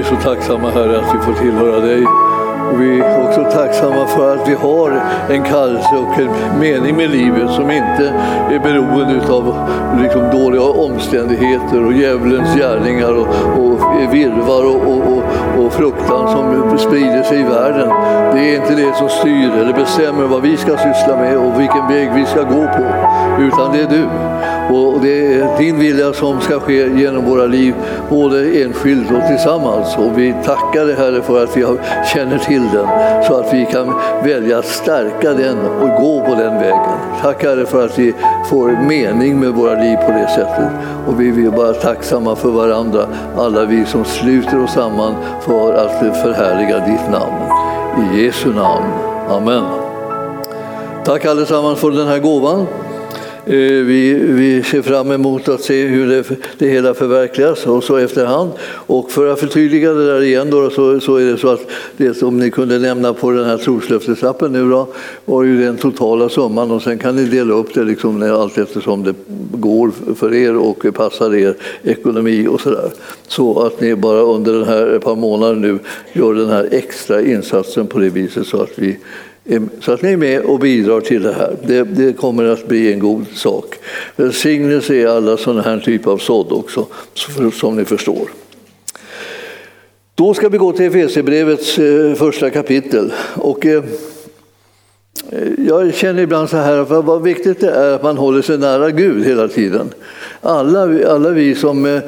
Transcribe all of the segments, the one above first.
är så tacksamma Herre att vi får tillhöra dig. Vi är också tacksamma för att vi har en kallelse och en mening med livet som inte är beroende av liksom dåliga omständigheter och djävulens gärningar och, och virvar och, och, och, och fruktan som sprider sig i världen. Det är inte det som styr eller bestämmer vad vi ska syssla med och vilken väg vi ska gå på, utan det är du. Och det är din vilja som ska ske genom våra liv, både enskilt och tillsammans. Och vi tackar dig Herre för att vi känner till till den, så att vi kan välja att stärka den och gå på den vägen. Tack Herre för att vi får mening med våra liv på det sättet. Och vi vill vara tacksamma för varandra, alla vi som sluter oss samman för att förhärliga ditt namn. I Jesu namn. Amen. Tack allesammans för den här gåvan. Eh, vi, vi ser fram emot att se hur det, det hela förverkligas och så efterhand. Och för att förtydliga det där igen då, så, så är det så att det som ni kunde nämna på den här troslöftesappen nu då var ju den totala summan och sen kan ni dela upp det liksom allt eftersom det går för er och passar er ekonomi och sådär. Så att ni bara under den här ett par månader nu gör den här extra insatsen på det viset så att vi så att ni är med och bidrar till det här. Det, det kommer att bli en god sak. Välsignelse är alla sådana här typer av sådd också, som ni förstår. Då ska vi gå till Efesierbrevets eh, första kapitel. Och, eh, eh, jag känner ibland så här, för vad viktigt det är att man håller sig nära Gud hela tiden. Alla, alla vi som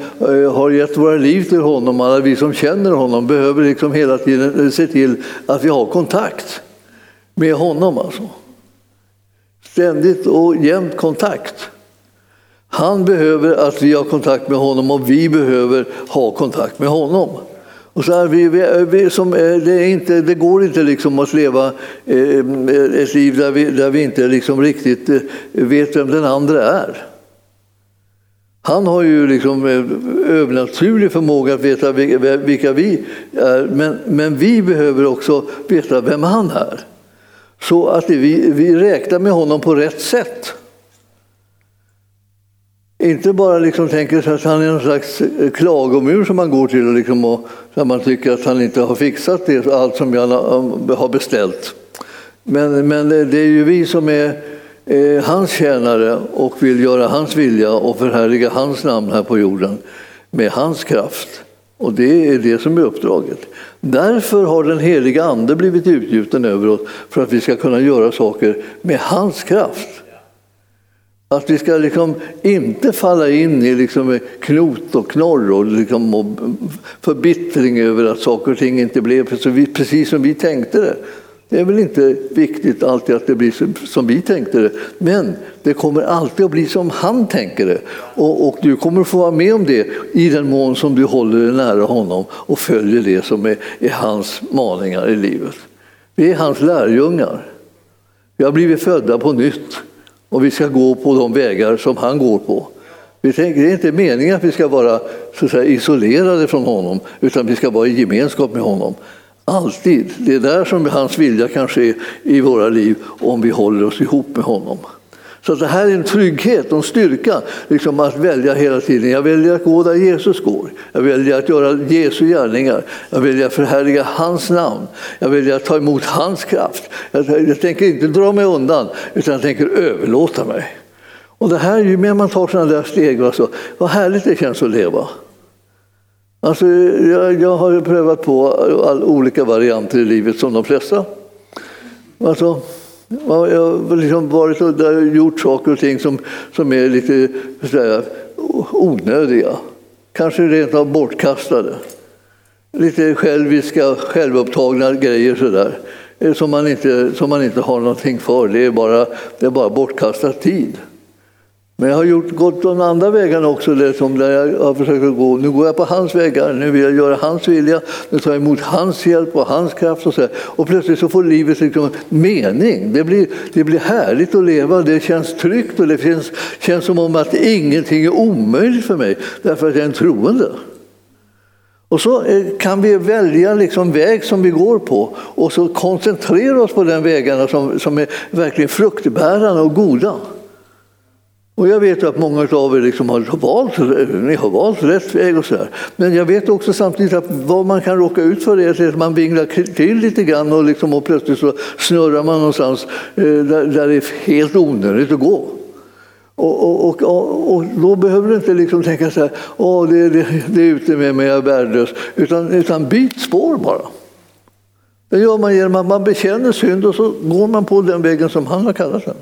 har gett våra liv till honom, alla vi som känner honom behöver liksom hela tiden se till att vi har kontakt med honom alltså. Ständigt och jämt kontakt. Han behöver att vi har kontakt med honom och vi behöver ha kontakt med honom. Och så här, vi, vi, vi, som, det, är inte, det går inte liksom att leva eh, ett liv där vi, där vi inte liksom riktigt eh, vet vem den andra är. Han har ju liksom eh, övernaturlig förmåga att veta vilka vi är, men, men vi behöver också veta vem han är. Så att vi, vi räknar med honom på rätt sätt. Inte bara liksom tänker att han är någon slags eh, klagomur som man går till och, liksom och där man tycker att han inte har fixat det, allt som jag eh, har beställt. Men, men det är ju vi som är eh, hans tjänare och vill göra hans vilja och förhärliga hans namn här på jorden med hans kraft. Och det är det som är uppdraget. Därför har den heliga Ande blivit utgjuten över oss för att vi ska kunna göra saker med hans kraft. Att vi ska liksom inte falla in i liksom knot och knorr och, liksom och förbittring över att saker och ting inte blev precis som vi tänkte det. Det är väl inte viktigt alltid att det blir som vi tänkte det, men det kommer alltid att bli som han tänker det. Och, och, du kommer få vara med om det i den mån som du håller dig nära honom och följer det som är, är hans maningar i livet. Vi är hans lärjungar. Vi har blivit födda på nytt och vi ska gå på de vägar som han går på. Vi tänker, det är inte meningen att vi ska vara så säga, isolerade från honom, utan vi ska vara i gemenskap med honom. Alltid. Det är där som hans vilja kan ske i våra liv om vi håller oss ihop med honom. Så det här är en trygghet och en styrka liksom att välja hela tiden. Jag väljer att gå där Jesus går. Jag väljer att göra Jesu gärningar. Jag väljer att förhärliga hans namn. Jag väljer att ta emot hans kraft. Jag, jag tänker inte dra mig undan, utan jag tänker överlåta mig. Och det här, ju mer man tar sådana där steg, alltså, vad härligt det känns att leva. Alltså, jag, jag har prövat på all, olika varianter i livet som de flesta. Alltså, jag har liksom varit och gjort saker och ting som, som är lite sådär, onödiga. Kanske rent av bortkastade. Lite själviska, självupptagna grejer sådär. Eh, som man, inte, som man inte har någonting för. Det är bara, det är bara bortkastad tid. Men jag har gjort, gått de andra vägarna också, det som där jag har försökt gå. Nu går jag på hans vägar, nu vill jag göra hans vilja, nu tar jag emot hans hjälp och hans kraft. Och, så och plötsligt så får livet liksom mening. Det blir, det blir härligt att leva, det känns tryggt och det känns, känns som om att ingenting är omöjligt för mig, därför att jag är en troende. Och så eh, kan vi välja liksom väg som vi går på och så koncentrera oss på den vägarna som, som är verkligen fruktbärande och goda. Och jag vet att många av er liksom har, valt, ni har valt rätt väg och så här. Men jag vet också samtidigt att vad man kan råka ut för är att man vinglar till lite grann och, liksom, och plötsligt så snurrar man någonstans eh, där, där det är helt onödigt att gå. Och, och, och, och, då behöver du inte liksom tänka så här, Åh, det, det, det är ute med mig, jag är värdelös. Utan, utan byt spår bara. Det gör man genom att man bekänner synd och så går man på den vägen som han har kallat den.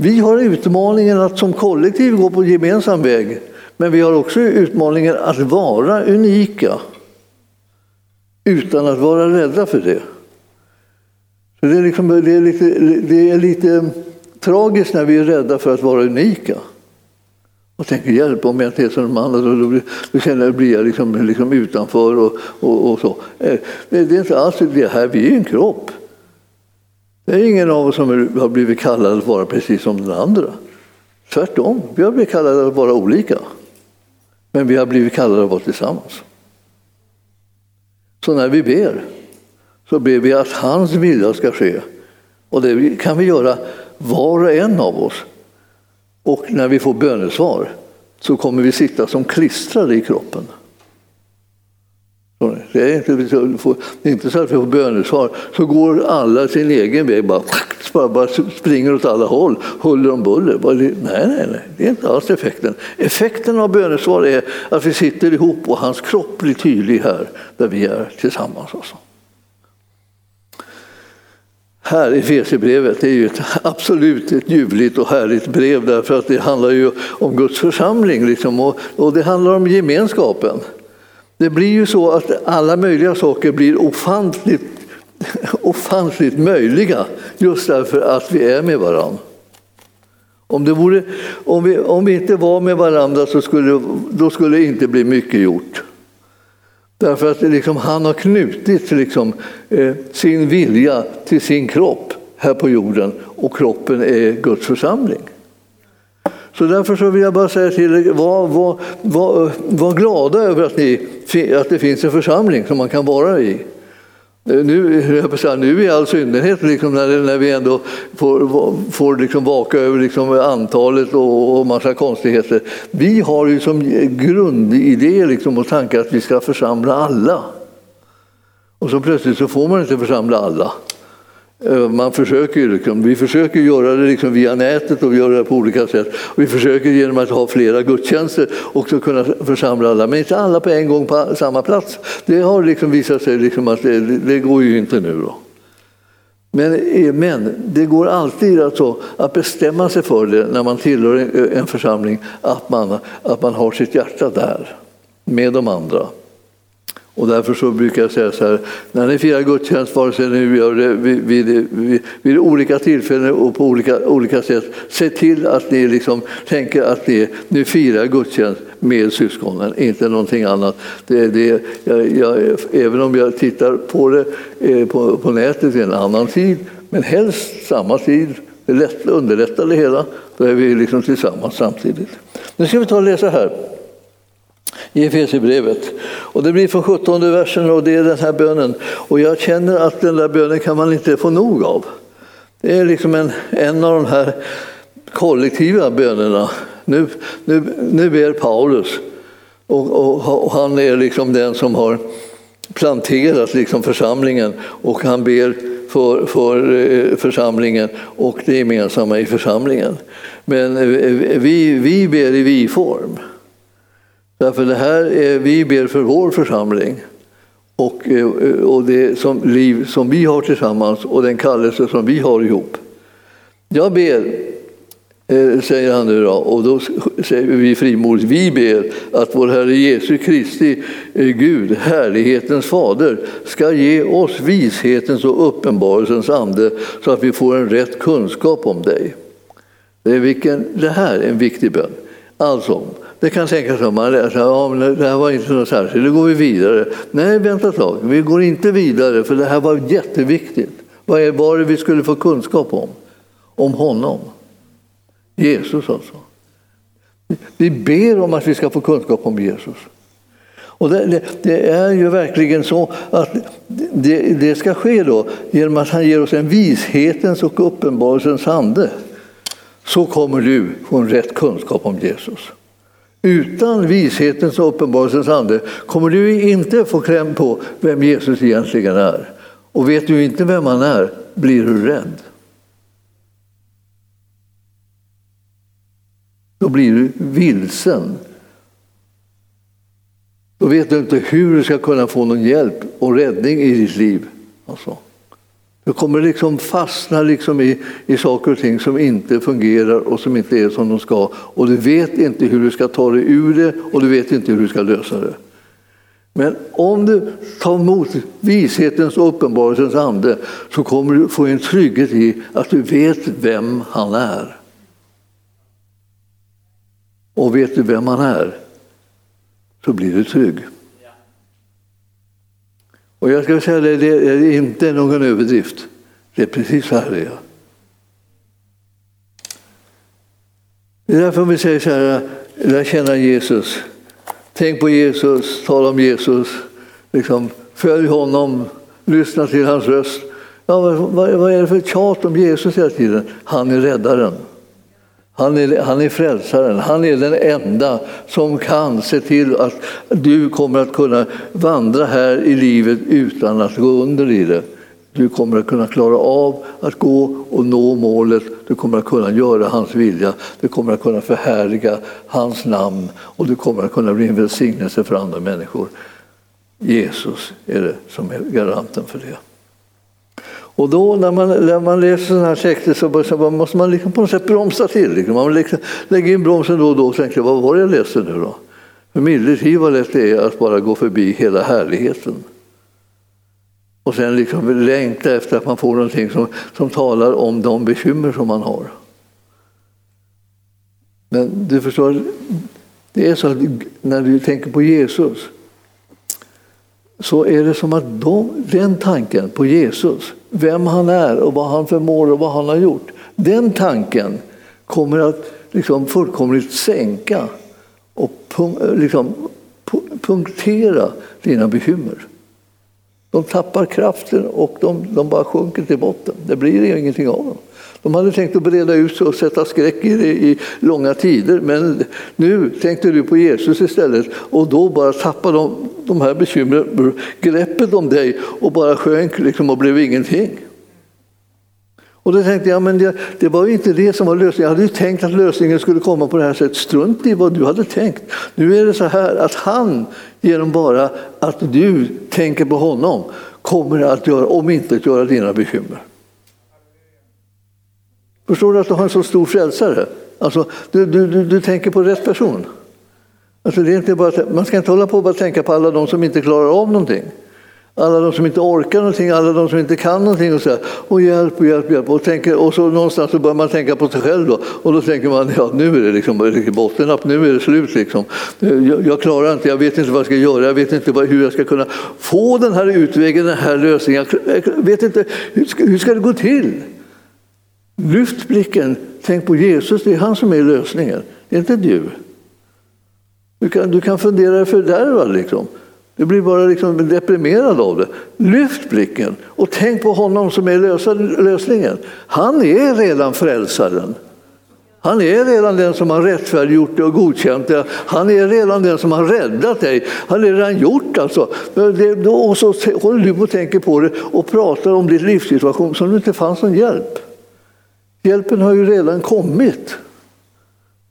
Vi har utmaningen att som kollektiv gå på gemensam väg, men vi har också utmaningen att vara unika utan att vara rädda för det. Så det, är liksom, det, är lite, det är lite tragiskt när vi är rädda för att vara unika. Och tänker hjälp om jag inte är som de andra, då, då, då känner jag, blir jag liksom, liksom utanför och, och, och så. Eh, det är inte alls det här, vi är en kropp. Det är ingen av oss som har blivit kallad att vara precis som den andra. Tvärtom, vi har blivit kallade att vara olika. Men vi har blivit kallade att vara tillsammans. Så när vi ber så ber vi att hans vilja ska ske. Och det kan vi göra var och en av oss. Och när vi får bönesvar så kommer vi sitta som klistrade i kroppen. Det är inte, så, får, inte så att vi får bönesvar så går alla sin egen väg, bara, bara springer åt alla håll, huller om buller. Nej, nej, nej, det är inte alls effekten. Effekten av bönesvar är att vi sitter ihop och hans kropp blir tydlig här, där vi är tillsammans. Också. Här i Fesebrevet är ju ett, absolut ett ljuvligt och härligt brev därför att det handlar ju om Guds församling liksom, och, och det handlar om gemenskapen. Det blir ju så att alla möjliga saker blir ofantligt, ofantligt möjliga just därför att vi är med varandra. Om, det vore, om, vi, om vi inte var med varandra så skulle, då skulle det inte bli mycket gjort. Därför att liksom, han har knutit liksom, eh, sin vilja till sin kropp här på jorden och kroppen är Guds församling. Så därför så vill jag bara säga till er, var, var, var, var glada över att, ni, att det finns en församling som man kan vara i. Eh, nu, nu i all synnerhet liksom när, när vi ändå får, får liksom vaka över liksom antalet och, och massa konstigheter. Vi har ju som grundidé liksom och tanke att vi ska församla alla. Och så plötsligt så får man inte församla alla. Eh, man försöker, liksom, vi försöker göra det liksom via nätet och göra det på olika sätt. Vi försöker genom att ha flera gudstjänster också kunna församla alla, men inte alla på en gång på samma plats. Det har liksom visat sig liksom att det, det går ju inte nu. Då. Men, eh, men det går alltid alltså att bestämma sig för det när man tillhör en, en församling, att man, att man har sitt hjärta där med de andra. Och därför så brukar jag säga så här, när ni firar gudstjänst, vare sig ni gör det vid, vid, vid, vid, olika tillfällen och på olika, olika sätt, se till att ni liksom tänker att ni, ni firar gudstjänst med syskonen, inte någonting annat. Det, det, jag, jag, även om jag tittar på det eh, på, på nätet i en annan tid, men helst samma tid, det lätt, underlättar det hela, då är vi liksom tillsammans samtidigt. Nu ska vi ta och läsa här i Efesierbrevet. Och det blir från 17 versen och det är den här bönen. Och jag känner att den där bönen kan man inte få nog av. Det är liksom en, en av de här kollektiva bönerna. Nu, nu, nu ber Paulus och, och, och, han är liksom den som har planterat liksom församlingen och han ber för, för eh, församlingen och det gemensamma i församlingen. Men eh, vi, vi ber i vi-form. Därför det här är, vi ber för vår församling och, eh, och det som liv som vi har tillsammans och den kallelse som vi har ihop. Jag ber, eh, säger han nu då, och då säger vi frimodigt, vi ber att vår Herre Jesu Kristi eh, Gud, härlighetens fader, ska ge oss vishetens och uppenbarelsens ande så att vi får en rätt kunskap om dig. Det, är vilken, det här är en viktig bön. Alltså, det kan tänkas att man läser ja, det här var inte något särskilt, nu går vi vidare. Nej, vänta ett tag, vi går inte vidare för det här var jätteviktigt. Vad var det vi skulle få kunskap om? Om honom. Jesus alltså. Vi ber om att vi ska få kunskap om Jesus. Och det, det, det, är ju verkligen så att det, det, ska ske då genom att han ger oss en vishetens och uppenbarelsens ande så kommer du få en rätt kunskap om Jesus. Utan vishetens och uppenbarelsens ande kommer du inte få kläm på vem Jesus egentligen är. Och vet du inte vem han är blir du rädd. Då blir du vilsen. Då vet du inte hur du ska kunna få någon hjälp och räddning i ditt liv. Alltså. Du kommer liksom fastna liksom i, i saker och ting som inte fungerar och som inte är som de ska. Och du vet inte hur du ska ta dig ur det och du vet inte hur du ska lösa det. Men om du tar emot vishetens och uppenbarelsens ande så kommer du få en trygghet i att du vet vem han är. Och vet du vem han är så blir du trygg. Och jag ska säga det, det är inte någon överdrift. Det är precis så här det är. Det är därför vi säger så här, lär känna Jesus. Tänk på Jesus, tala om Jesus, liksom, följ honom, lyssna till hans röst. Ja, vad, vad är det för tjat om Jesus hela tiden? Han är räddaren. Han är, han är frälsaren, han är den enda som kan se till att du kommer att kunna vandra här i livet utan att gå under i det. Du kommer att kunna klara av att gå och nå målet, du kommer att kunna göra hans vilja, du kommer att kunna förhärliga hans namn och du kommer att kunna bli en välsignelse för andra människor. Jesus är det som är garanten för det. Och då när man, när man läser sådana här texter så, så måste man liksom på något sätt bromsa till. Liksom. Man liksom lägger in bromsen då och då och tänker vad var det jag läste nu då? För medeltid vad lätt det är att bara gå förbi hela härligheten. Och sen liksom längta efter att man får någonting som, som talar om de bekymmer som man har. Men du förstår, det är så att när du tänker på Jesus så är det som att de, den tanken på Jesus, vem han är och vad han förmår och vad han har gjort, den tanken kommer att liksom fullkomligt sänka och liksom punktera dina bekymmer. De tappar kraften och de, de bara sjunker till botten. Det blir ingenting av dem. De hade tänkt att breda ut sig och sätta skräck i det i långa tider men nu tänkte du på Jesus istället och då bara tappade de, de här bekymren greppet om dig och bara sjönk liksom och blev ingenting. Och då tänkte jag, men det, det var ju inte det som var lösningen. Jag hade ju tänkt att lösningen skulle komma på det här sättet. Strunt i vad du hade tänkt. Nu är det så här att han, genom bara att du tänker på honom, kommer att göra, om inte göra dina bekymmer. Förstår du att du har en så stor frälsare? Alltså, du, du, du, du tänker på rätt person. Alltså, det är inte bara, man ska inte hålla på och tänka på alla de som inte klarar av någonting. Alla de som inte orkar någonting, alla de som inte kan någonting och säger och hjälp och hjälp, hjälp. Och, tänker, och så någonstans så börjar man tänka på sig själv då. Och då tänker man, ja nu är det liksom bottennapp, nu är det slut liksom. Jag, jag, klarar inte, jag vet inte vad jag ska göra, jag vet inte hur jag ska kunna få den här utvägen, den här lösningen. Jag vet inte, hur ska, hur ska det gå till? Lyft blicken, tänk på Jesus, det är han som är lösningen, det är inte du. Du kan, du kan fundera dig fördärvad. liksom. Du blir bara liksom deprimerad av det. Lyft blicken och tänk på honom som är lösningen. Han är redan frälsaren. Han är redan den som har rättfärdiggjort dig och godkänt det. Han är redan den som har räddat dig. Han är redan gjort alltså. Och så håller du på och tänker på det och pratar om din livssituation som det inte fanns någon hjälp. Hjälpen har ju redan kommit.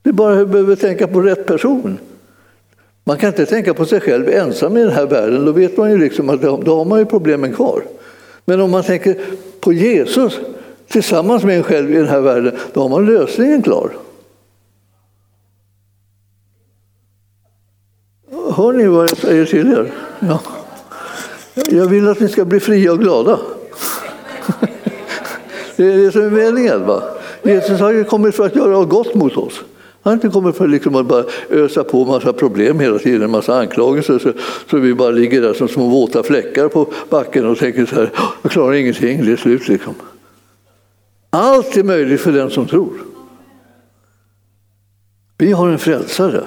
Det är bara behöver tänka på rätt person. Man kan inte tänka på sig själv ensam i den här världen, då vet man ju liksom att då har man ju problemen kvar. Men om man tänker på Jesus tillsammans med en själv i den här världen, då har man lösningen klar. Hör ni vad jag säger till er? Ja. Jag vill att ni ska bli fria och glada. Det är det som är meningen. Va? Jesus har ju kommit för att göra gott mot oss. Han har inte kommit för liksom att bara ösa på massa problem hela tiden, en massa anklagelser så, så vi bara ligger där som små våta fläckar på backen och tänker så här, jag klarar ingenting, det är slut liksom. Allt är möjligt för den som tror. Vi har en frälsare.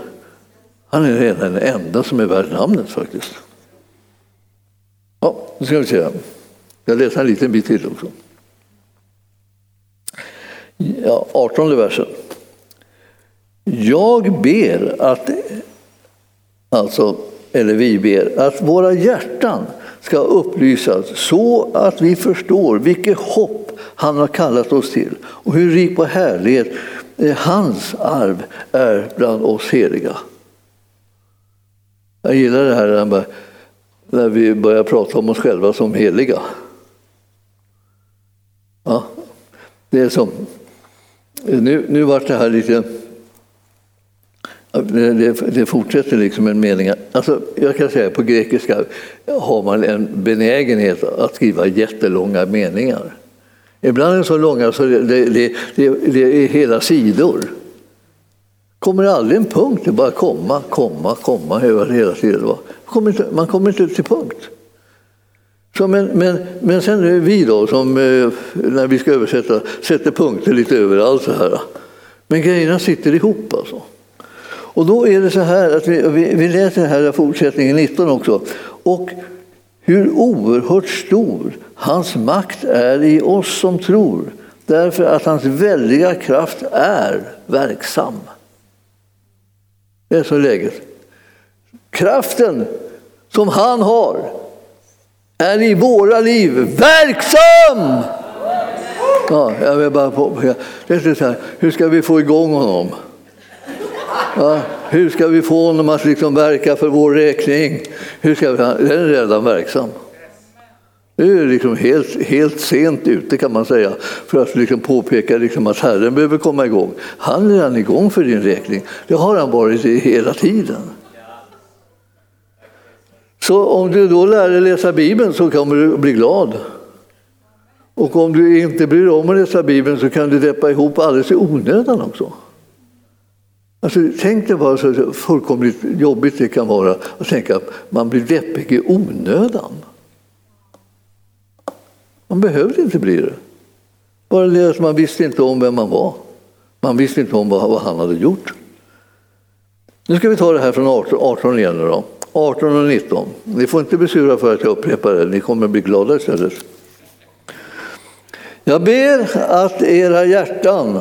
Han är redan den enda som är värd namnet faktiskt. Ja, nu ska vi se. Jag läser en liten bit till också. Ja, 18 versen. Jag ber att, alltså, eller vi ber, att våra hjärtan ska upplysas så att vi förstår vilket hopp han har kallat oss till och hur rik på härlighet eh, hans arv är bland oss heliga. Jag gillar det här när vi börjar prata om oss själva som heliga. Ja, det är som, nu, nu vart det här lite det, det, det, fortsätter liksom en mening. Alltså, jag kan säga på grekiska har man en benägenhet att skriva jättelånga meningar. Ibland är de så långa så det, det, det är hela sidor. kommer aldrig en punkt, det är bara komma, komma, komma hela tiden. Man kommer inte till punkt. Så men, men, men sen vi då, som eh, när vi ska översätta, sätter punkter lite överallt så här. Men grejerna sitter ihop alltså. Och då är det så här att vi, vi, vi läser här fortsättningen 19 också. Och hur oerhört stor hans makt är i oss som tror därför att hans väldiga kraft är verksam. Det är så läget. Kraften som han har är i våra liv verksam! Ja, jag vill bara påpeka. Det är så här, hur ska vi få igång honom? Ja, hur ska vi få honom att liksom verka för vår räkning? Hur ska vi, den är redan verksam. Nu är liksom helt, helt sent ute kan man säga för att liksom påpeka liksom att Herren behöver komma igång. Han är redan igång för din räkning. Det har han varit hela tiden. Så om du då lär dig läsa Bibeln så kommer du bli glad. Och om du inte bryr dig om att läsa Bibeln så kan du deppa ihop alldeles i onödan också. Alltså, tänk dig bara så fullkomligt jobbigt det kan vara att tänka att man blir deppig i onödan. Man behövde inte bli det. Bara det att man visste inte om vem man var. Man visste inte om vad, han hade gjort. Nu ska vi ta det här från 18, 18 igen. Då. 18 och 19. Ni får inte besura för att jag upprepar det, ni kommer bli glada istället. Jag ber att era hjärtan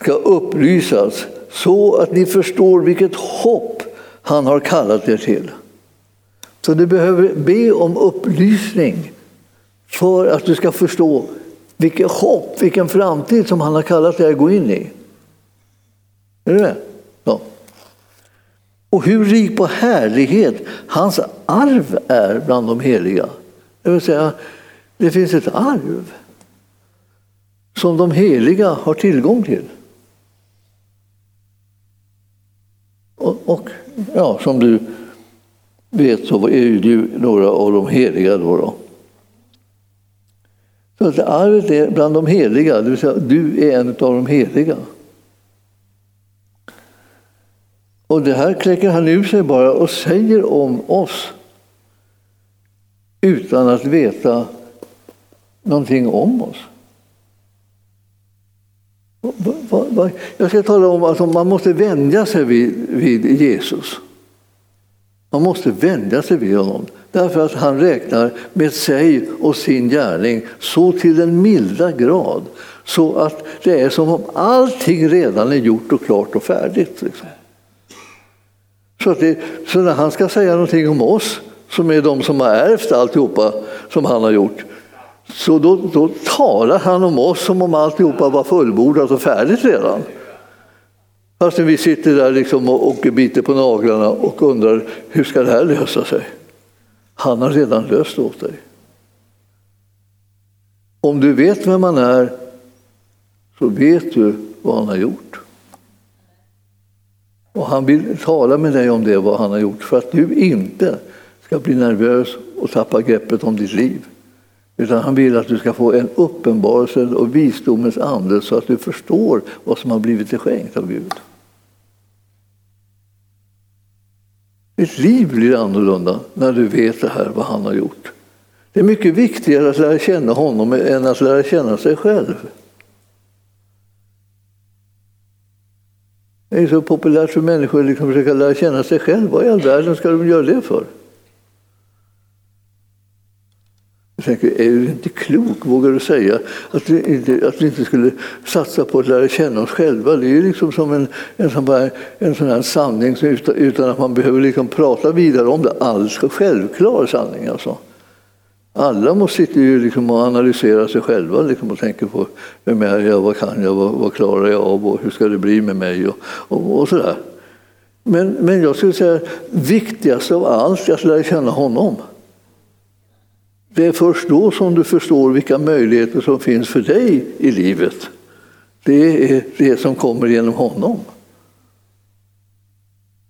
ska upplysas så att ni förstår vilket hopp han har kallat er till. Så du behöver be om upplysning för att du ska förstå vilket hopp, vilken framtid som han har kallat dig att gå in i. Är du med? Och hur rik på härlighet hans arv är bland de heliga. Det vill säga, det finns ett arv som de heliga har tillgång till. Och, och ja, som du vet så är du några av de heliga. Då, då. Så att arvet är bland de heliga, det vill säga du är en av de heliga. Och det här kläcker han ur sig bara och säger om oss utan att veta någonting om oss. Jag ska tala om att man måste vänja sig vid, vid Jesus. Man måste vänja sig vid honom därför att han räknar med sig och sin gärning så till den milda grad så att det är som om allting redan är gjort och klart och färdigt. Liksom. Så, det, så när han ska säga någonting om oss, som är de som har ärvt alltihopa som han har gjort, så då, då talar han om oss som om alltihopa var fullbordat och färdigt redan. Fastän vi sitter där liksom och, och biter på naglarna och undrar hur ska det här lösa sig? Han har redan löst åt dig. Om du vet vem han är så vet du vad han har gjort. Och han vill tala med dig om det, vad han har gjort, för att du inte ska bli nervös och tappa greppet om ditt liv. Utan han vill att du ska få en uppenbarelse och visdomens ande så att du förstår vad som har blivit dig skänkt av Gud. Ditt liv blir annorlunda när du vet det här, vad han har gjort. Det är mycket viktigare att lära känna honom än att lära känna sig själv. Det är så populärt för människor att liksom försöka lära känna sig själv. Vad i all världen ska de göra det för? Jag tänker, är du inte klok, vågar du säga, att vi inte, att vi inte skulle satsa på att lära känna oss själva? Det är ju liksom som en, en, sån, här, en sån här sanning utan, utan att man behöver liksom prata vidare om det. Alls självklar sanning alltså. Alla måste sitta ju liksom och analysera sig själva liksom och tänka på vem är jag, vad kan jag, vad, vad klarar jag av och hur ska det bli med mig och, och, och sådär. Men, men jag skulle säga viktigast av allt är att lära känna honom. Det är först då som du förstår vilka möjligheter som finns för dig i livet. Det är det som kommer genom honom.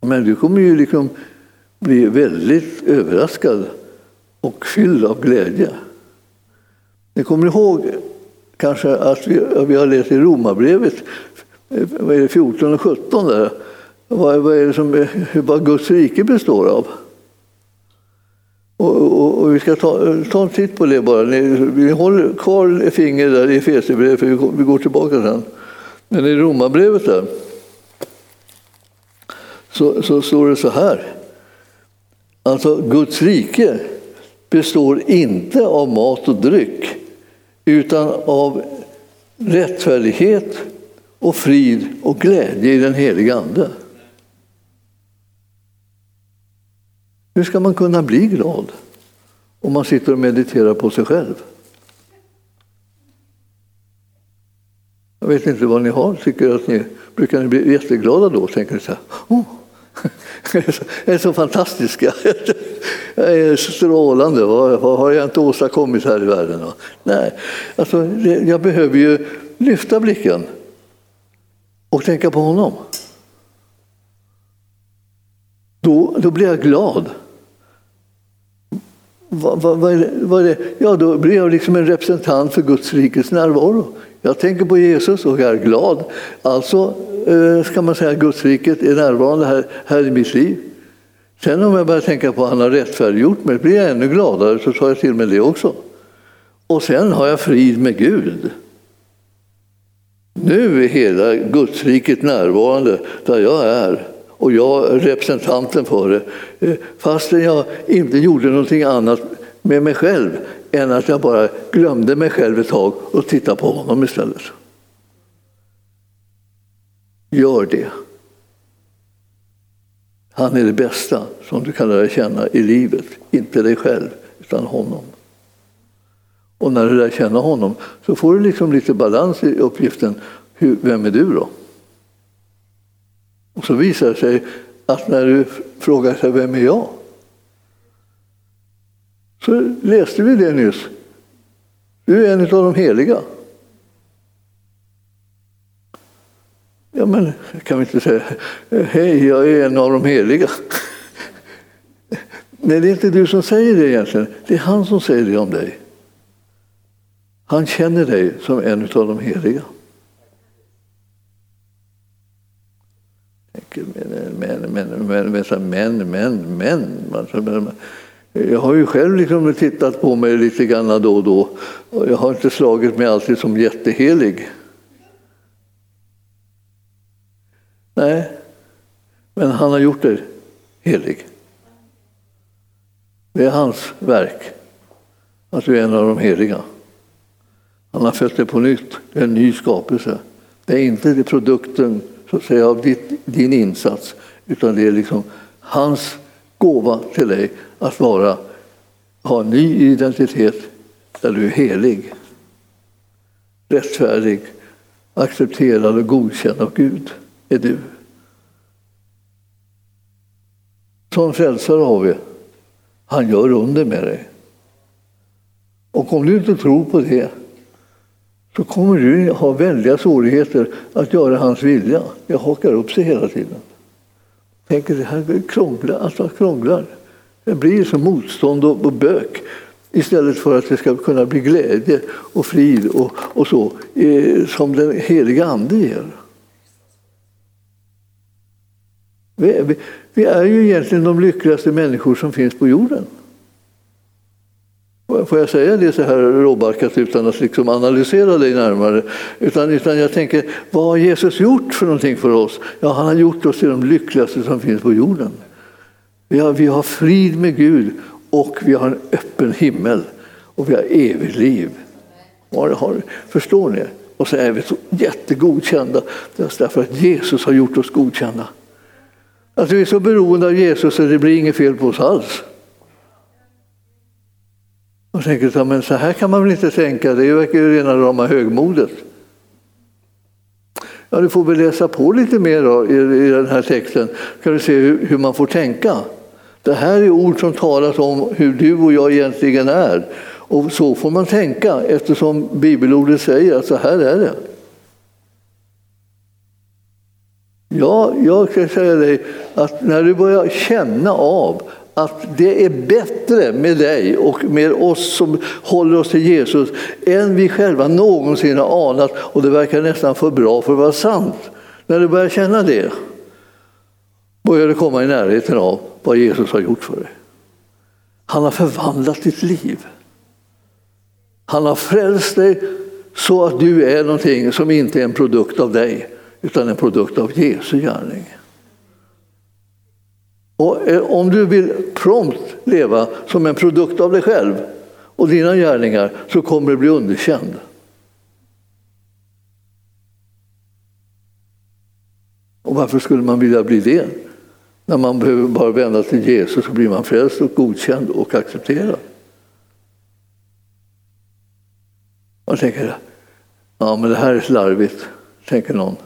Men du kommer ju liksom bli väldigt överraskad och fylld av glädje. Ni kommer ihåg kanske att vi, vi har läst i Romarbrevet vad är det, 14 och 17 där. Vad, vad är det som, vad Guds rike består av? Och, och, och, vi ska ta, ta en titt på det bara. Vi håller kvar finger där i Efesierbrevet, för vi går tillbaka sen. Men i Romarbrevet där så, så står det så här. Alltså Guds rike består inte av mat och dryck utan av rättfärdighet och frid och glädje i den heliga Ande. Hur ska man kunna bli glad om man sitter och mediterar på sig själv? Jag vet inte vad ni har. Tycker att ni, brukar ni bli jätteglada då? Tänker ni så här, oh, jag är så fantastiska! jag är strålande, vad, vad har jag inte åstadkommit här i världen? Nej, alltså, jag behöver ju lyfta blicken och tänka på honom. Då, då blir jag glad. Va, va, va, är det, är det? Ja, då blir jag liksom en representant för Guds rikes närvaro. Jag tänker på Jesus och är glad. Alltså eh, ska man säga att Guds riket är närvarande här, här i mitt liv. Sen om jag börjar tänka på att han har rättfärdiggjort mig blir jag ännu gladare, så tar jag till mig det också. Och sen har jag frid med Gud. Nu är hela Gudsriket närvarande där jag är och jag är representanten för det. Eh, fastän jag inte gjorde någonting annat med mig själv än att jag bara glömde mig själv ett tag och tittade på honom istället. Gör det. Han är det bästa som du kan lära känna i livet. Inte dig själv, utan honom. Och när du lär känna honom så får du liksom lite balans i uppgiften. Hur, vem är du då? Och så visar det sig att när du frågar sig vem är jag? Så läste vi det nyss. Du är en av de heliga. Ja, men kan vi inte säga hej, jag är en av de heliga? Nej, det är inte du som säger det egentligen. Det är han som säger det om dig. Han känner dig som en av de heliga. Men, men, men, men, men, men. Jag har ju själv liksom tittat på mig lite grann då och då. Och jag har inte slagit mig alltid som jättehelig. Nej, men han har gjort dig helig. Det är hans verk, att du är en av de heliga. Han har fött dig på nytt, det är en ny skapelse. Det är inte det produkten så att säga, av ditt, din insats, utan det är liksom hans gåva till dig att vara, ha en ny identitet där du är helig, rättfärdig, accepterad och godkänd av Gud är du. Som frälsare har vi. Han gör under med dig. Och om du inte tror på det så kommer du ha väldiga svårigheter att göra hans vilja. Det hakar upp sig hela tiden. Tänker det här krånglar, alltså krånglar. Det blir som motstånd och bök istället för att det ska kunna bli glädje och frid och, och så eh, som den heliga Ande ger. Vi, vi, vi är ju egentligen de lyckligaste människor som finns på jorden. Får jag säga det så här råbarkat utan att liksom analysera dig närmare? Utan, utan jag tänker, vad har Jesus gjort för någonting för oss? Ja, han har gjort oss till de lyckligaste som finns på jorden. Vi har, vi har frid med Gud och vi har en öppen himmel. och vi har evigt liv. Förstår ni? Och så är vi så jättegodkända därför att Jesus har gjort oss godkända. Att vi är så beroende av Jesus så det blir inget fel på oss alls. Och tänker men så här kan man väl inte tänka, det verkar ju rena rama högmodet. Ja, du får väl läsa på lite mer då, i, i den här texten, kan du se hur, hur man får tänka. Det här är ord som talas om hur du och jag egentligen är. Och så får man tänka eftersom bibelordet säger att så här är det. Ja, jag ska säga dig att när du börjar känna av att det är bättre med dig och med oss som håller oss till Jesus än vi själva någonsin har anat och det verkar nästan för bra för att vara sant. När du börjar känna det börjar du komma i närheten av vad Jesus har gjort för dig. Han har förvandlat ditt liv. Han har frälst dig så att du är någonting som inte är en produkt av dig utan en produkt av Jesu gärning. Och eh, om du vill prompt leva som en produkt av dig själv och dina gärningar så kommer du bli underkänd. Och varför skulle man vilja bli det? När man behöver bara vända till Jesus så blir man frälst och godkänd och accepterad. Man tänker, ja men det här är slarvigt, tänker någon.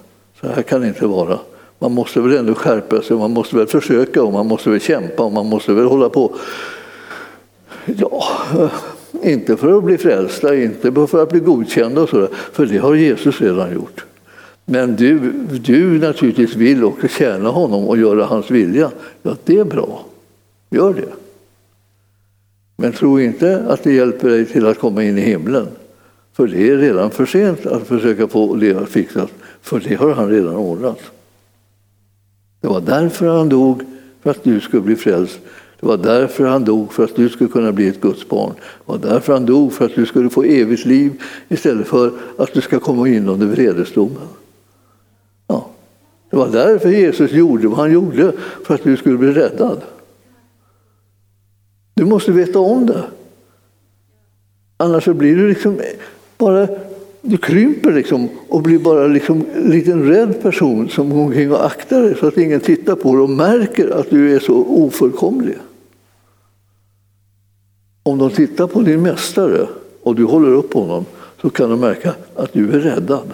Så här kan det inte vara. Man måste väl ändå skärpa sig, man måste väl försöka och man måste väl kämpa och man måste väl hålla på. Ja, inte för att bli frälsta, inte för att bli godkända och sådär, för det har Jesus redan gjort. Men du, du naturligtvis vill också tjäna honom och göra hans vilja. Ja, det är bra. Gör det. Men tro inte att det hjälper dig till att komma in i himlen. För det är redan för sent att försöka få det fixat, för det har han redan ordnat. Det var därför han dog, för att du skulle bli frälst. Det var därför han dog, för att du skulle kunna bli ett Guds barn. Det var därför han dog, för att du skulle få evigt liv istället för att du ska komma in under vredesdomen. Ja. Det var därför Jesus gjorde vad han gjorde, för att du skulle bli räddad. Du måste veta om det. Annars så blir du liksom bara du krymper liksom och blir bara liksom en liten rädd person som går omkring och aktar dig så att ingen tittar på dig och märker att du är så ofullkomlig. Om de tittar på din mästare och du håller upp honom så kan de märka att du är räddad.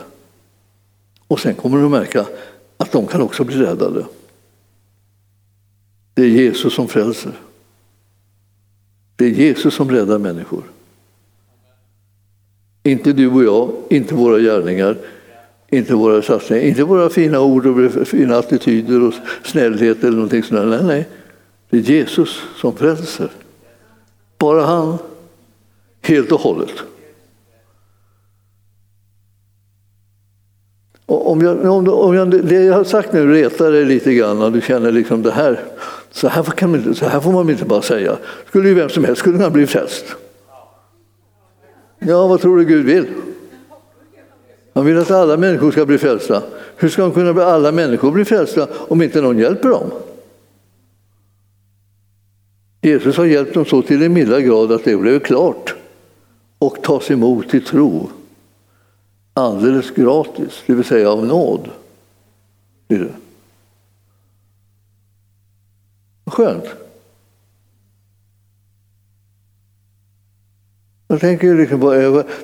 Och sen kommer de märka att de kan också bli räddade. Det är Jesus som frälser. Det är Jesus som räddar människor. Inte du och jag, inte våra gärningar, inte våra satsningar, inte våra fina ord och fina attityder och snällhet eller någonting sånt. Nej, nej. Det är Jesus som frälser. Bara han, helt och hållet. om jag, om, om jag, det jag har sagt nu retar dig lite grann och du känner liksom det här, så här, kan man, så här får man inte bara säga. Skulle ju vem som helst kunna bli frälst. Ja, vad tror du Gud vill? Han vill att alla människor ska bli frälsta. Hur ska han kunna bli alla människor bli frälsta om inte någon hjälper dem? Jesus har hjälpt dem så till den milda grad att det blev klart och tas emot i tro. Alldeles gratis, det vill säga av nåd. Skönt. Jag, tänker liksom på,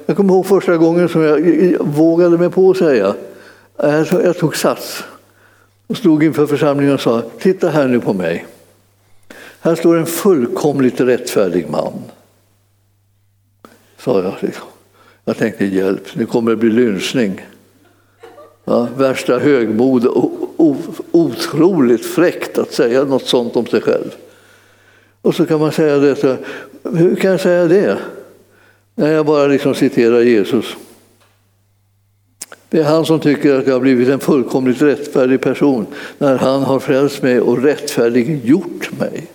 jag kommer ihåg första gången som jag vågade mig på att säga, äh, jag tog sats och stod inför församlingen och sa, titta här nu på mig. Här står en fullkomligt rättfärdig man. Sa jag. Liksom. Jag tänkte hjälp, nu kommer det bli lynchning. Ja, värsta högmod, otroligt fräckt att säga något sånt om sig själv. Och så kan man säga det, så, hur kan jag säga det? När jag bara liksom citerar Jesus. Det är han som tycker att jag har blivit en fullkomligt rättfärdig person när han har frälst mig och rättfärdiggjort mig.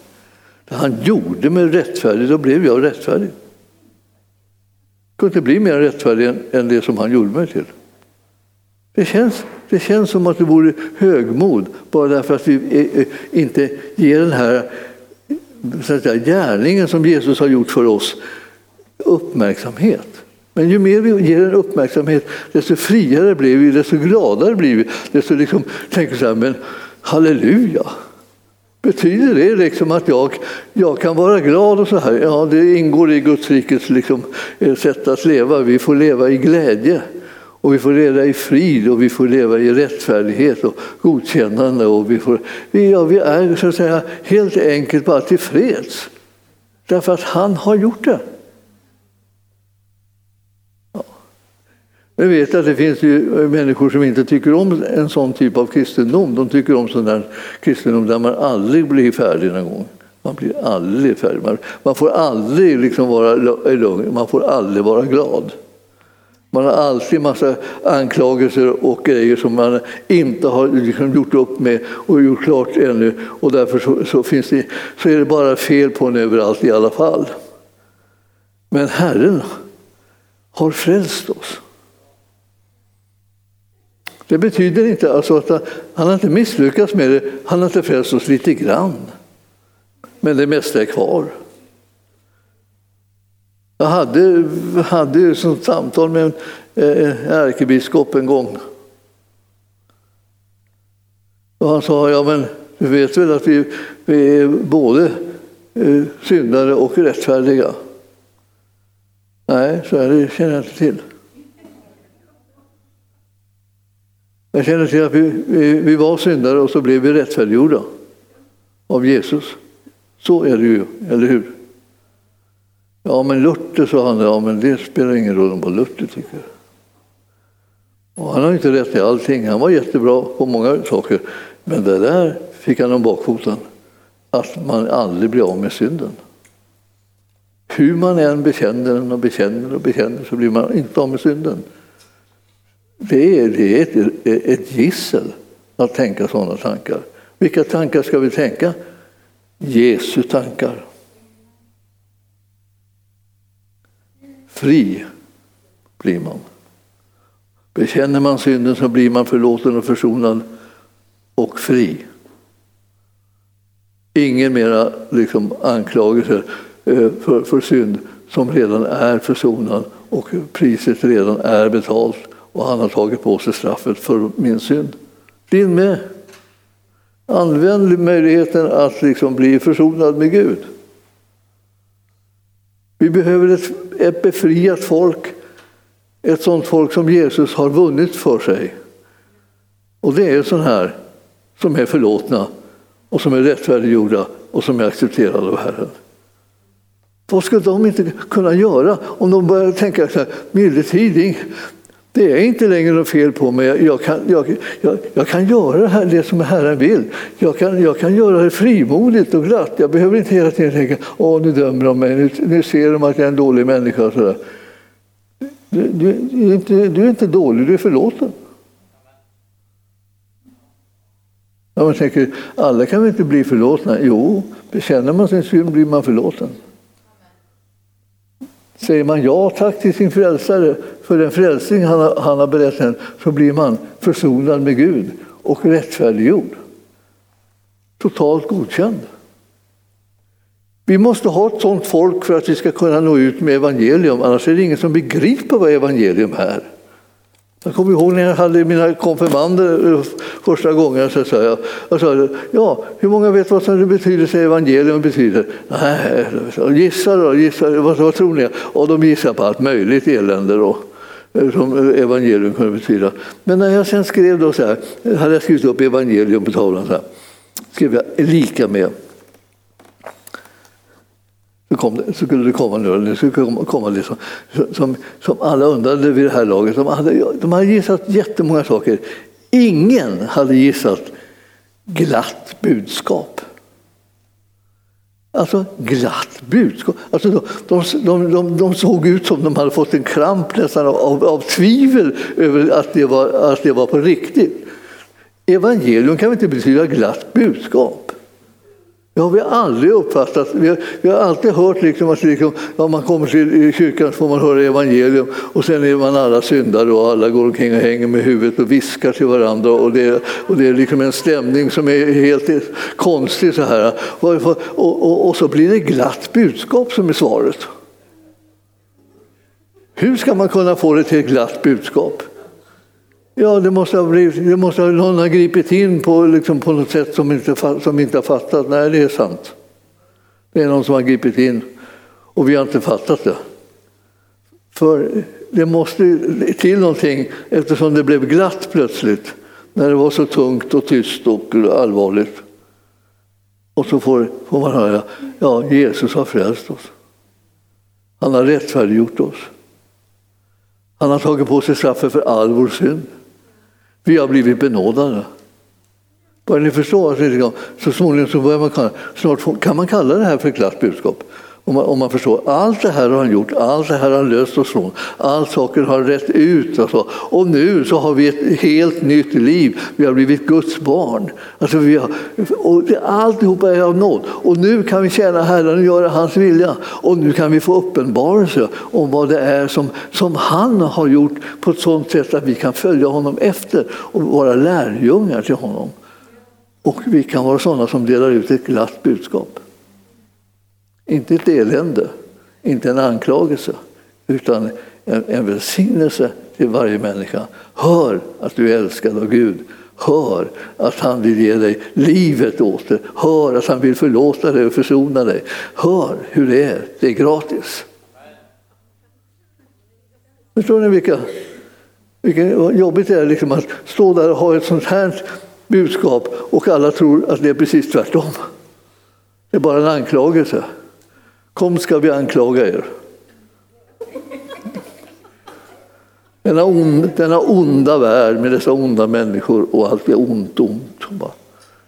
När han gjorde mig rättfärdig, då blev jag rättfärdig. Jag kunde inte bli mer rättfärdig än det som han gjorde mig till. Det känns, det känns som att det vore högmod bara därför att vi eh, eh, inte ger den här så att säga, gärningen som Jesus har gjort för oss uppmärksamhet. Men ju mer vi ger en uppmärksamhet, desto friare blir vi, desto gladare blir vi. Desto liksom, tänker så här, men halleluja! Betyder det liksom att jag, jag kan vara glad och så här? Ja, det ingår i Guds rikets liksom, eh, sätt att leva. Vi får leva i glädje. Och vi får leva i frid och vi får leva i rättfärdighet och godkännande. Och vi, får, vi, ja, vi är så att säga helt enkelt bara tillfreds. Därför att han har gjort det. Jag vet att det finns ju eh, människor som inte tycker om en sån typ av kristendom. De tycker om sån där kristendom där man aldrig blir färdig någon gång. Man blir aldrig färdig. Man får aldrig liksom vara eh, lugn. Man får aldrig vara glad. Man har alltid massa anklagelser och grejer som man inte har liksom gjort upp med och gjort klart ännu. Och därför så, så, finns det, så är det bara fel på en överallt i alla fall. Men Herren har frälst oss. Det betyder inte alltså att han har inte misslyckats med det, han har inte frälst oss lite grann. Men det mesta är kvar. Jag hade, hade ett sånt samtal med en eh, ärkebiskop en gång. Och han sa, ja men du vet väl att vi, vi är både eh, syndare och rättfärdiga? Nej, så är det känner jag inte till. Jag känner till att vi, vi, vi var syndare och så blev vi rättfärdiggjorda av Jesus. Så är det ju, eller hur? Ja, men Luther, sa han, ja, men det spelar ingen roll vad Luther tycker. Och han har inte rätt i allting. Han var jättebra på många saker. Men det där fick han om bakfoten. Att man aldrig blir av med synden. Hur man än bekänner den och bekänner och bekänner så blir man inte av med synden. Det är, det är ett, ett gissel att tänka sådana tankar. Vilka tankar ska vi tänka? Jesu tankar. Fri blir man. Bekänner man synden så blir man förlåten och försonad och fri. Ingen mera liksom anklagelse eh, för, för synd som redan är försonad och priset redan är betalt och han har tagit på sig straffet för min synd. Din med. Använd möjligheten att liksom bli försonad med Gud. Vi behöver ett, ett befriat folk, ett sådant folk som Jesus har vunnit för sig. Och det är sådana här som är förlåtna och som är rättfärdiggjorda och som är accepterade av Herren. Vad skulle de inte kunna göra om de börjar tänka så här, tidning det är inte längre något fel på mig. Jag kan, jag, jag, jag kan göra det, här, det som Herren vill. Jag kan, jag kan göra det frimodigt och glatt. Jag behöver inte hela tiden tänka åh nu dömer de mig, nu, nu ser de att jag är en dålig människa. Och sådär. Du, du, du, är inte, du är inte dålig, du är förlåten. Ja, man tänker, alla kan väl inte bli förlåtna? Jo, bekänner man sin synd blir man förlåten. Säger man ja tack till sin frälsare för den frälsning han har, han har berättat så blir man försonad med Gud och rättfärdiggjord. Totalt godkänd. Vi måste ha ett sådant folk för att vi ska kunna nå ut med evangelium, annars är det ingen som begriper vad evangelium är. Jag kommer ihåg när jag hade mina konfirmander första gången. Så sa jag, jag sa, ja, hur många vet vad som betyder, sig evangelium betyder? Nej, gissa då, gissa, vad, vad tror ni? Och de gissar på allt möjligt elände då, som evangelium kunde betyda. Men när jag sen skrev då så här, hade jag skrivit upp evangelium på tavlan så här, skrev jag lika med så, kom det, så skulle det komma nu, det skulle komma, komma liksom. det som, som, som alla undrade vid det här laget. De hade, de hade gissat jättemånga saker. Ingen hade gissat glatt budskap. Alltså glatt budskap. Alltså, de, de, de, de, såg ut som de hade fått en kramp nästan av, av, av tvivel över att det, var, att det var på riktigt. Evangelium kan väl inte betyda glatt budskap? Det har vi aldrig uppfattat. Vi har, vi har alltid hört liksom att liksom, ja, man kommer till kyrkan så får man höra evangelium och sen är man alla syndare och alla går omkring och hänger med huvudet och viskar till varandra och det, och det är liksom en stämning som är helt konstig. Så här. Och, och, och, och så blir det glatt budskap som är svaret. Hur ska man kunna få det till ett glatt budskap? Ja, det måste ha, blivit, det måste ha någon ha gripit in på, liksom på något sätt som inte, som inte har fattat. Nej, det är sant. Det är någon som har gripit in och vi har inte fattat det. För det måste till någonting eftersom det blev glatt plötsligt när det var så tungt och tyst och allvarligt. Och så får, får man höra, ja Jesus har frälst oss. Han har rättfärdiggjort oss. Han har tagit på sig straffet för all vår synd. Vi har blivit benådade. Börjar ni förstå? så småningom så börjar man kalla, snart kan man kalla det här för ett glatt budskap. Om man, om man förstår, allt det här har han gjort, allt det här har han löst oss från, allt saker har rätt ut. Och, så. och nu så har vi ett helt nytt liv, vi har blivit Guds barn. Alltså vi har, och det, alltihopa är av nåd. Och nu kan vi tjäna Herren och göra hans vilja. Och nu kan vi få uppenbarelse om vad det är som, som han har gjort på ett sådant sätt att vi kan följa honom efter och vara lärjungar till honom. Och vi kan vara sådana som delar ut ett glatt budskap. Inte ett elände, inte en anklagelse, utan en, en välsignelse till varje människa. Hör att du är älskad av Gud. Hör att han vill ge dig livet åter. Hör att han vill förlåta dig och försona dig. Hör hur det är. Det är gratis. Förstår ni vilka, vilka jobbigt det är liksom att stå där och ha ett sånt här budskap och alla tror att det är precis tvärtom. Det är bara en anklagelse. Kom ska vi anklaga er. Denna, on, denna onda värld med dessa onda människor och allt är ont, ont.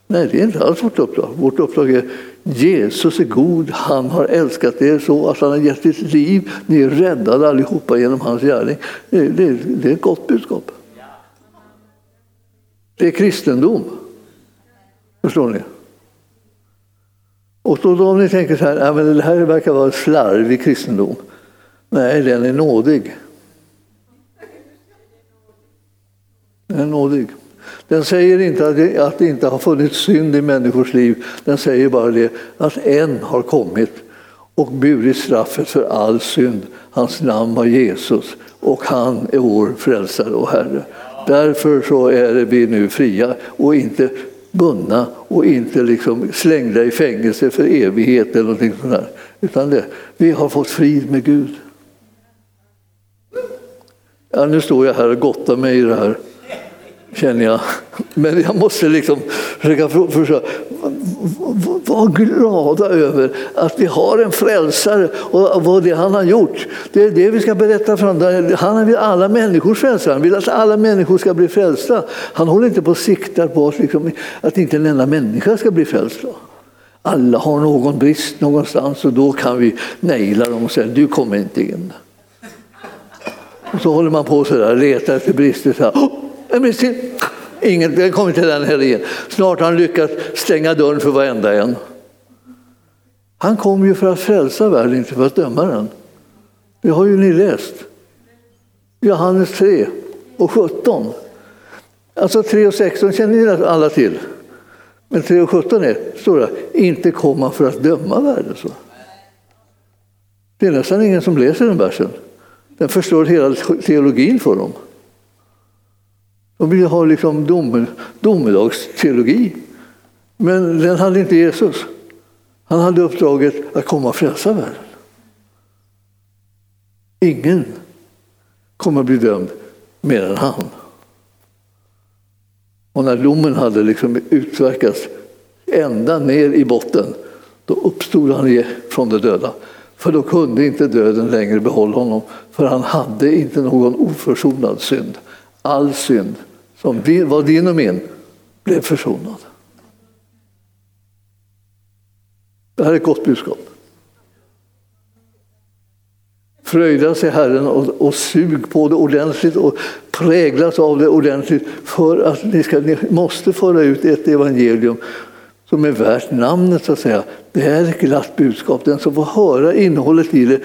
Nej, det är inte alls vårt uppdrag. Vårt uppdrag är Jesus är god, han har älskat er så att han har gett sitt liv. Ni är räddade allihopa genom hans gärning. Det, det, det är ett gott budskap. Det är kristendom. Förstår ni? Och då, då om ni tänker så här, ja, men det här verkar vara slarvig kristendom. Nej, den är nådig. Den är nådig. Den säger inte att det, att det inte har funnits synd i människors liv. Den säger bara det att en har kommit och burit straffet för all synd. Hans namn var Jesus och han är vår frälsare och Herre. Därför så är vi nu fria och inte bundna och inte liksom slängda i fängelse för evighet eller någonting sånt där. Utan det, vi har fått frid med Gud. Ja, nu står jag här och gottar mig i det här, känner jag. Men jag måste liksom försöka försöka vara glada över att vi har en frälsare och vad det han har gjort. Det är det vi ska berätta för honom. Han vill alla människors frälsare. Han vill att alla människor ska bli frälsta. Han håller inte på att siktar på oss, liksom, att inte en enda människa ska bli frälst. Alla har någon brist någonstans och då kan vi naila dem och säga du kommer inte in. Och så håller man på sådär, letar efter brister. Så här, en brist till. Ingen, den kommer till den heller igen. Snart har han lyckats stänga dörren för varenda en. Han kom ju för att frälsa världen, inte för att döma den. Det har ju ni läst. Johannes 3 och 17. Alltså 3 och 16 känner ni alla till. Men 3 och 17 är, står det, inte komma för att döma världen. Så. Det är nästan ingen som läser den versen. Den förstår hela teologin för dem. De ville ha liksom dom, domedagsteologi. Men den hade inte Jesus. Han hade uppdraget att komma och frälsa världen. Ingen kommer att bli dömd mer än han. Och när domen hade liksom utverkats ända ner i botten, då uppstod han från de döda. För då kunde inte döden längre behålla honom, för han hade inte någon oförsonad synd. All synd som var din och min blev försonad. Det här är ett gott budskap. Fröjda sig Herren och, och sug på det ordentligt och präglas av det ordentligt för att ni, ska, ni måste föra ut ett evangelium som är värt namnet så att säga. Det är ett glatt budskap. Den som får höra innehållet i det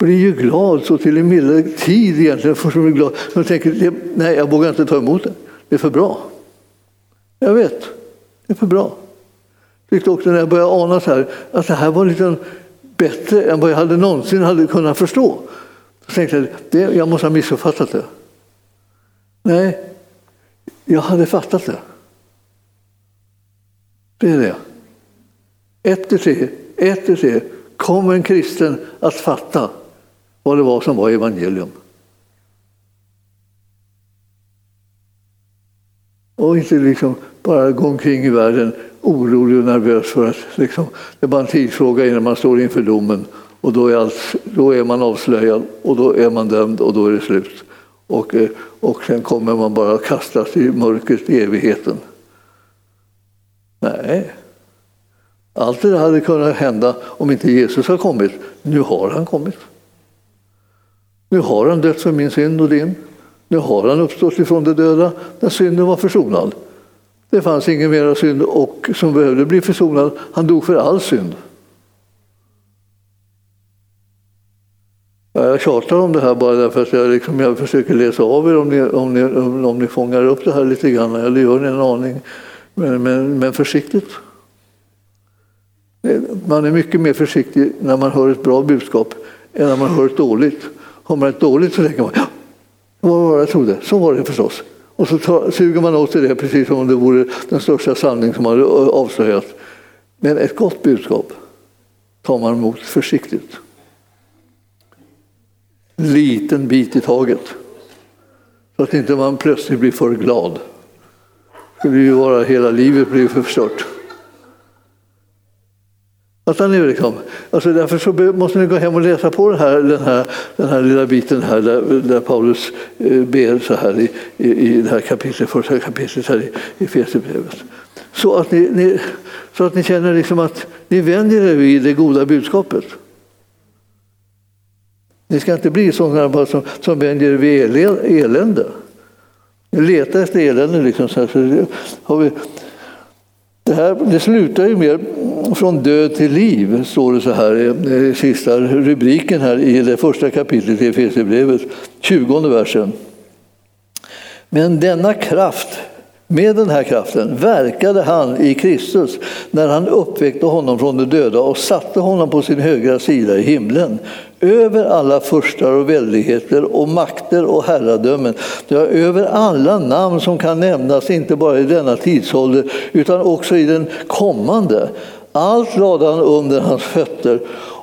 blir ju glad så till en milda tid egentligen. För som är glad. Jag tänker, nej jag vågar inte ta emot det. Det är för bra. Jag vet, det är för bra. Jag tyckte också när jag började ana så här, att det här var lite bättre än vad jag hade någonsin hade kunnat förstå. Så tänkte jag, det, jag måste ha missuppfattat det. Nej, jag hade fattat det. Det är det. Ett till tre, ett till tre kommer en kristen att fatta vad det var som var evangelium. Och inte liksom bara gå omkring i världen orolig och nervös för att liksom, det är bara en tidsfråga innan man står inför domen och då är, allt, då är man avslöjad och då är man dömd och då är det slut. Och, eh, och sen kommer man bara kastas i mörkret i evigheten. Nej. Allt det där hade kunnat hända om inte Jesus har kommit. Nu har han kommit. Nu har han dött för min synd och din. Nu har han uppstått ifrån de döda när synden var försonad. Det fanns ingen mera synd och som behövde bli försonad. Han dog för all synd. Jag tjatar om det här bara därför att jag, liksom, jag försöker läsa av er om ni, om, ni, om ni fångar upp det här lite grann, eller gör ni en aning. Men, men, men försiktigt. Man är mycket mer försiktig när man hör ett bra budskap än när man hör ett dåligt. Har man ett dåligt så tänker man ja, det var vad jag trodde? Så var det förstås. Och så tar, suger man åt sig det precis som om det vore den största sanning som hade avslöjats. Men ett gott budskap tar man emot försiktigt. Liten bit i taget. Så att inte man plötsligt blir för glad. Det skulle ju vara hela livet blir förstört. Fattar ni? Liksom? Alltså därför så måste ni gå hem och läsa på den här, den här, den här lilla biten här där, där Paulus eh, ber så här i, i, i det här kapitlet, första kapitlet här i, i Så att ni, ni, så att ni känner liksom att ni vänjer er vid det goda budskapet. Ni ska inte bli sådana som, som vänjer er vid elände. Leta efter elände. Liksom, så här, så har vi, det, här, det slutar ju med från död till liv, står det så här i sista rubriken här i det första kapitlet i Efesierbrevet, 20 versen. Men denna kraft, med den här kraften verkade han i Kristus när han uppväckte honom från de döda och satte honom på sin högra sida i himlen över alla furstar och väldigheter och makter och herradömen, ja, över alla namn som kan nämnas, inte bara i denna tidsålder utan också i den kommande. Allt lade han under hans fötter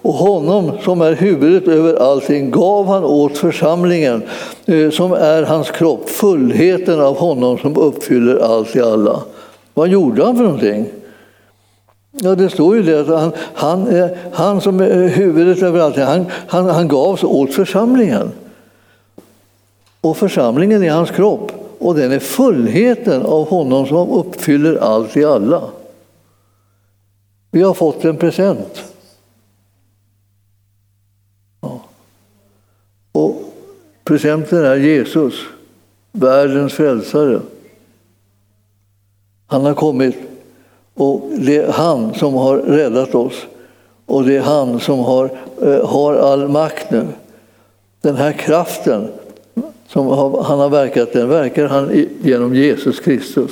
och honom som är huvudet över allting gav han åt församlingen eh, som är hans kropp, fullheten av honom som uppfyller allt i alla. Vad gjorde han för någonting? Ja, det står ju det att han, han, eh, han som är huvudet över allting, han, han, han gavs åt församlingen. Och församlingen är hans kropp och den är fullheten av honom som uppfyller allt i alla. Vi har fått en present. Ja. Och presenten är Jesus, världens frälsare. Han har kommit och det är han som har räddat oss. Och det är han som har, eh, har all makt nu. Den här kraften som han har verkat, den verkar han genom Jesus Kristus.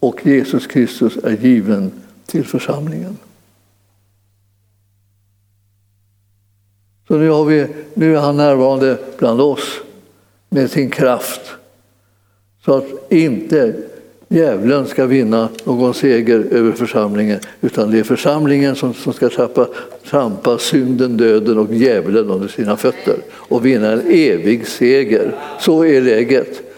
Och Jesus Kristus är given till församlingen. Så nu, har vi, nu är han närvarande bland oss med sin kraft. Så att inte djävulen ska vinna någon seger över församlingen utan det är församlingen som, som ska trappa, trampa synden, döden och djävulen under sina fötter och vinna en evig seger. Så är läget.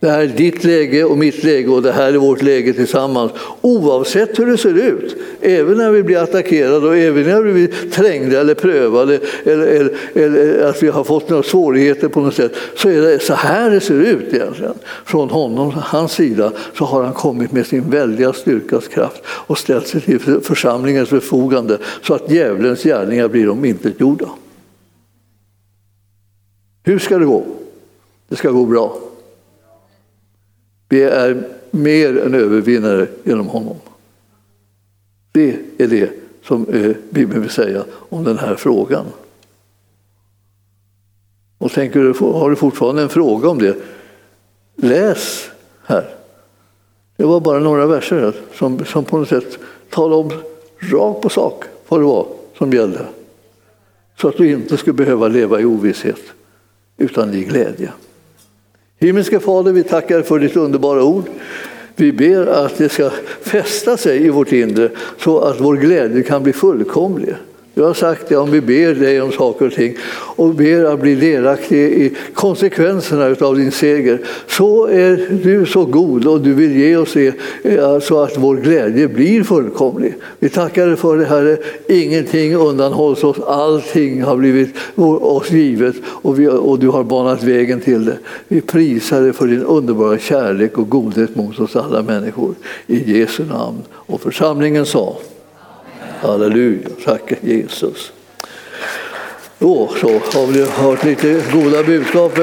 Det här är ditt läge och mitt läge och det här är vårt läge tillsammans. Oavsett hur det ser ut, även när vi blir attackerade och även när vi blir trängda eller prövade eller, eller, eller, att vi har fått några svårigheter på något sätt, så är det så här det ser ut egentligen. Från honom, hans sida, så har han kommit med sin väldiga styrkas kraft och ställt sig till församlingens förfogande så att djävulens gärningar blir omintetgjorda. Hur ska det gå? Det ska gå bra. Vi är mer än övervinnare genom honom. Det är det som eh, Bibeln vill säga om den här frågan. Och tänker du, har du fortfarande en fråga om det? Läs här. Det var bara några verser som, som på något sätt talade om rakt på sak vad det var som gällde. Så att du inte skulle behöva leva i ovisshet utan i glädje. Himmelske Fader, vi tackar för ditt underbara ord. Vi ber att det ska fästa sig i vårt inre så att vår glädje kan bli fullkomlig. Du har sagt det om vi ber dig om saker och ting och ber att bli delaktig i konsekvenserna av din seger. Så är du så god och du vill ge oss det eh, så att vår glädje blir fullkomlig. Vi tackar dig för det Herre. Ingenting undanhålls oss. Allting har blivit oss givet och, vi, och du har banat vägen till det. Vi prisar dig för din underbara kärlek och godhet mot oss alla människor. I Jesu namn. Och församlingen sa Halleluja, tack Jesus. Då så har vi hört lite goda budskap.